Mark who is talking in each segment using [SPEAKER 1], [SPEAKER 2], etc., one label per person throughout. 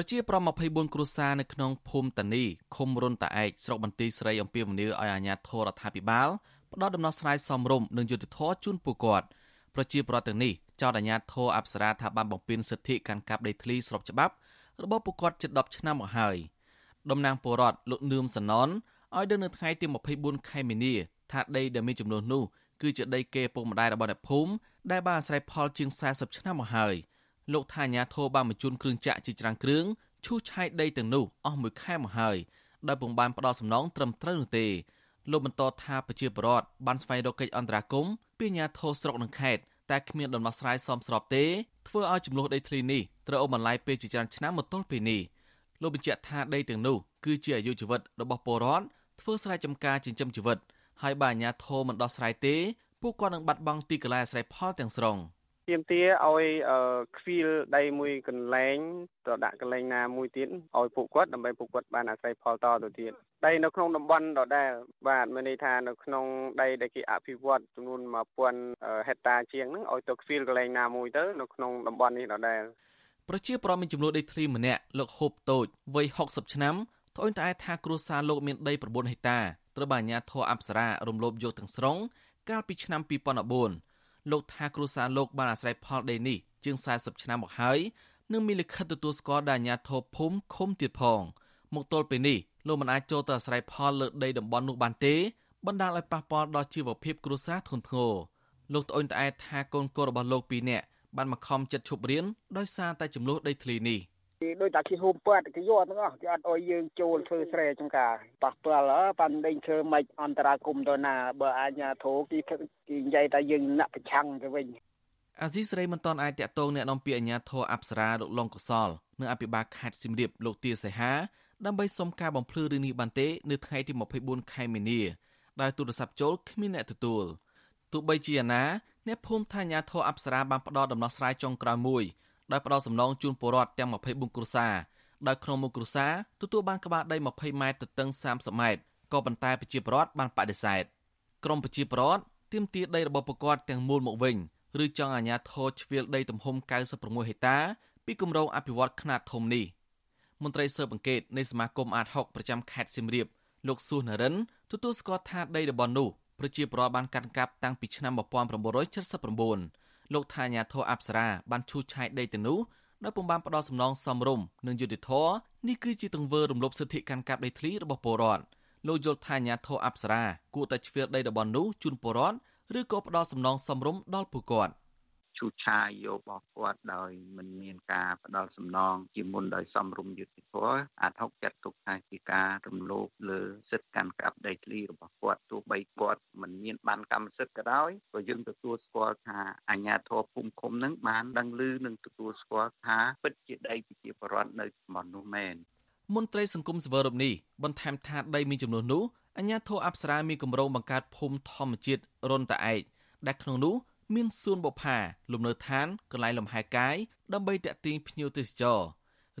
[SPEAKER 1] ប្រជាប្រដ្ឋ24គ្រួសារនៅក្នុងភូមិតានីឃុំរុនតាឯកស្រុកបន្ទាយស្រីអំពីវនីឲ្យអាជ្ញាធររដ្ឋាភិបាលផ្ដល់ដំណោះស្រាយសមរម្យនិងយុត្តិធម៌ជូនពួកគាត់ប្រជាប្រដ្ឋទាំងនេះចោទអាជ្ញាធរអប្សរាថាបានបំពានសិទ្ធិកាន់កាប់ដីធ្លីស្របច្បាប់របស់ពួកគាត់ជិត10ឆ្នាំមកហើយតំណាងពលរដ្ឋលោកនឿមសណនឲ្យដឹងនៅថ្ងៃទី24ខែមីនាថាដីដែលមានចំនួននោះគឺជាដីគេពុកម្ដាយរបស់អ្នកភូមិដែលបានអាស្រ័យផលជាង40ឆ្នាំមកហើយ លោកថាអាញាធរបានបញ្ជូនគ្រឿងចាក់ជាច្រើនគ្រឿងឈូសឆាយដីទាំងនោះអស់មួយខែមកហើយដោយពុំបានផ្ដល់សំណងត្រឹមត្រូវនោះទេលោកបន្តថាប្រជាពលរដ្ឋបានស្វែងរកកិច្ចអន្តរាគមន៍ពីអាញាធរស្រុកនិងខេត្តតែគ្មានដំណោះស្រាយសមស្របទេធ្វើឲ្យចំនួនដីធ្លីនេះត្រូវអូសបន្លាយពេលជាច្រើនឆ្នាំមកទល់ពេលនេះលោកបញ្ជាក់ថាដីទាំងនោះគឺជាអាយុជីវិតរបស់ពលរដ្ឋធ្វើស្រែចម្ការចិញ្ចឹមជីវិតហើយបើអាជ្ញាធរមិនដោះស្រាយទេពួកគាត់នឹងបាត់បង់ទីកន្លែងអាស្រ័យផលទាំងស្រុង
[SPEAKER 2] ទៀមទាឲ្យខ្វៀលដីមួយកន្លែងទៅដាក់កន្លែងណាមួយទៀតឲ្យពួកគាត់ដើម្បីពួកគាត់បានអាស្រ័យផលតទៅទៀតដីនៅក្នុងតំបន់ដដែលបាទមានន័យថានៅក្នុងដីដែលគេអភិវឌ្ឍចំនួន1000ហិកតាជាងហ្នឹងឲ្យទៅខ្វៀលកន្លែងណាមួយទៅនៅក្នុងតំបន់នេះដដែល
[SPEAKER 1] ប្រជាប្រដ្ឋមានចំនួនដីធ្លីម្នាក់លោកហូបតូចវ័យ60ឆ្នាំត្អូញត្អែថាគ្រួសារលោកមានដី9ហិកតាត្រូវបានអាជ្ញាធរអប្សរារំលោភយកទាំងស្រុងកាលពីឆ្នាំ2014 លោកថាគ្រួសារលោកបានអាស្រ័យផលដីនេះជាង40ឆ្នាំមកហើយនិងមានលិខិតទទួលស្គាល់ដោយអាជ្ញាធរភូមិឃុំទៀតផងមកទល់ពេលនេះលោកមិនអាចចូលទៅអាស្រ័យផលលើដីតំបន់នោះបានទេបណ្ដាលឲ្យប៉ះពាល់ដល់ជីវភាពគ្រួសារធ្ងន់ធ្ងរលោកត្អូញត្អែថាកូនកូនរបស់លោកពីរនាក់បានមកខំចិត្តឈប់រៀនដោយសារតែចំនួនដីធ្លីនេះ។
[SPEAKER 3] គេដូចតែគេហូបពាត់គេយកទាំងអស់គេអត់អោយយើងចូលធ្វើស្រែចំការប៉ះពាល់ប៉ាន់ដេញឈើមិនអន្តរាគមទៅណាបើអាញាធោគេគេនិយាយថាយើងណាក់ប្រឆាំងទៅវិញ
[SPEAKER 1] អាស៊ីសេរីមិនតន់អាចតាក់ទងអ្នកនាំពាក្យអាញាធរអប្សរាលោកលងកុសលនៅអភិបាលខេត្តសៀមរាបលោកទាសីហាដើម្បីសុំការបំភ្លឺរឿងនេះបានទេនៅថ្ងៃទី24ខែមីនាដែលទូរស័ព្ទចូលគ្មានអ្នកទទួលទោះបីជាយ៉ាងណាអ្នកភូមិថាអាញាធរអប្សរាបានផ្ដល់ដំណោះស្រាយចុងក្រោយមួយ ដោយផ្ដល់សំណងជូនពលរដ្ឋទាំង24គ្រួសារដោយក្នុងមួយគ្រួសារទទួលបានក្បាលដី20ម៉ែត្រទៅតឹង30ម៉ែត្រក៏ប៉ុន្តែប្រជាពលរដ្ឋបានបដិសេធក្រមប្រជាពលរដ្ឋទាមទារដីរបស់ប្រកបទាំងមូលមកវិញឬចង់អាជ្ញាធរជ្រៀលដីទំហំ96ហិកតា ពីគម្រោងអភិវឌ្ឍខ្នាតធំនេះមន្ត្រីស៊ើបអង្កេតនៃសមាគមអាត60ប្រចាំខេត្តសៀមរាបលោកសួសនរិនទទួលស្គាល់ថាដីរបស់នោះប្រជាពលរដ្ឋបានកាន់កាប់តាំងពីឆ្នាំ1979 លោកថាញាធរអប្សរាបានឈូសឆាយដីទាំងនោះដោយពុំបានផ្ដល់សំណងសមរម្យនិងយុត្តិធម៌នេះគឺជាទង្វើរំលោភសិទ្ធិកាន់កាប់ដីធ្លីរបស់ពលរដ្ឋលោកយល់ថាញាធរអប្សរាគួរតែជ្រឿដីរបស់នោះជូនពលរដ្ឋឬក៏ផ្ដល់សំណងសមរម្យដល់ពួកគាត់។
[SPEAKER 4] ឈូសឆាយយករបស់គាត់ដោយមិនមានការផ្ដល់សំណងជាមុនដោយសំរុំយុត្តិធម៌អាចហុកចាត់ទុកថាជាការរំលោភលើសិទ្ធិកាន់កាប់ដីធ្លីរបស់គាត់ទោះបី គាត់មិនមានបានកម្មសិទ្ធិក៏ដោយក៏យើងទទួលស្គាល់ថាអាជ្ញាធរភូមិឃុំនឹងបានដឹងឮនិងទទួលស្គាល់ថាពិតជាដីប្រជាពលរដ្ឋនៅតំបន់នោះមែន
[SPEAKER 1] មន្ត្រីសង្គមសវររំនេះបន្ថែមថាដីមានចំនួននោះអញ្ញាធរអប្សរាមានគម្រោងបង្កើតភូមិធម្មជាតិរុនតាឯកដែលក្នុងនោះមានសួនបុប្ផាលំនៅឋានកន្លែងលំហែកាយដើម្បីតាក់ទាញភ្ញៀវទេសចរ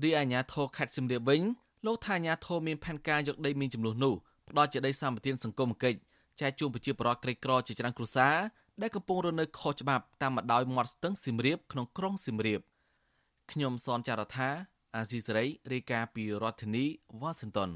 [SPEAKER 1] រីឯអាជ្ញាធរខេត្តសៀមរាបវិញលោកថាអាជ្ញាធរមានផែនការយកដីមានចំនួននោះផ្ដល់ជាដីសម្បត្តិសង្គមគិច្ច ចែកជូនប្រជាពលរដ្ឋក្រីក្រជាច្រើនគ្រួសារដែលកំពុងរស់នៅខុសច្បាប់តាមម្ដោយមាត់ស្ទឹងសៀមរាបក្នុងក្រុងសៀមរាបខ្ញុំសនចាររថាអាស៊ីសេរីរាយការណ៍ពីរដ្ឋធានីវ៉ាស៊ីនតោន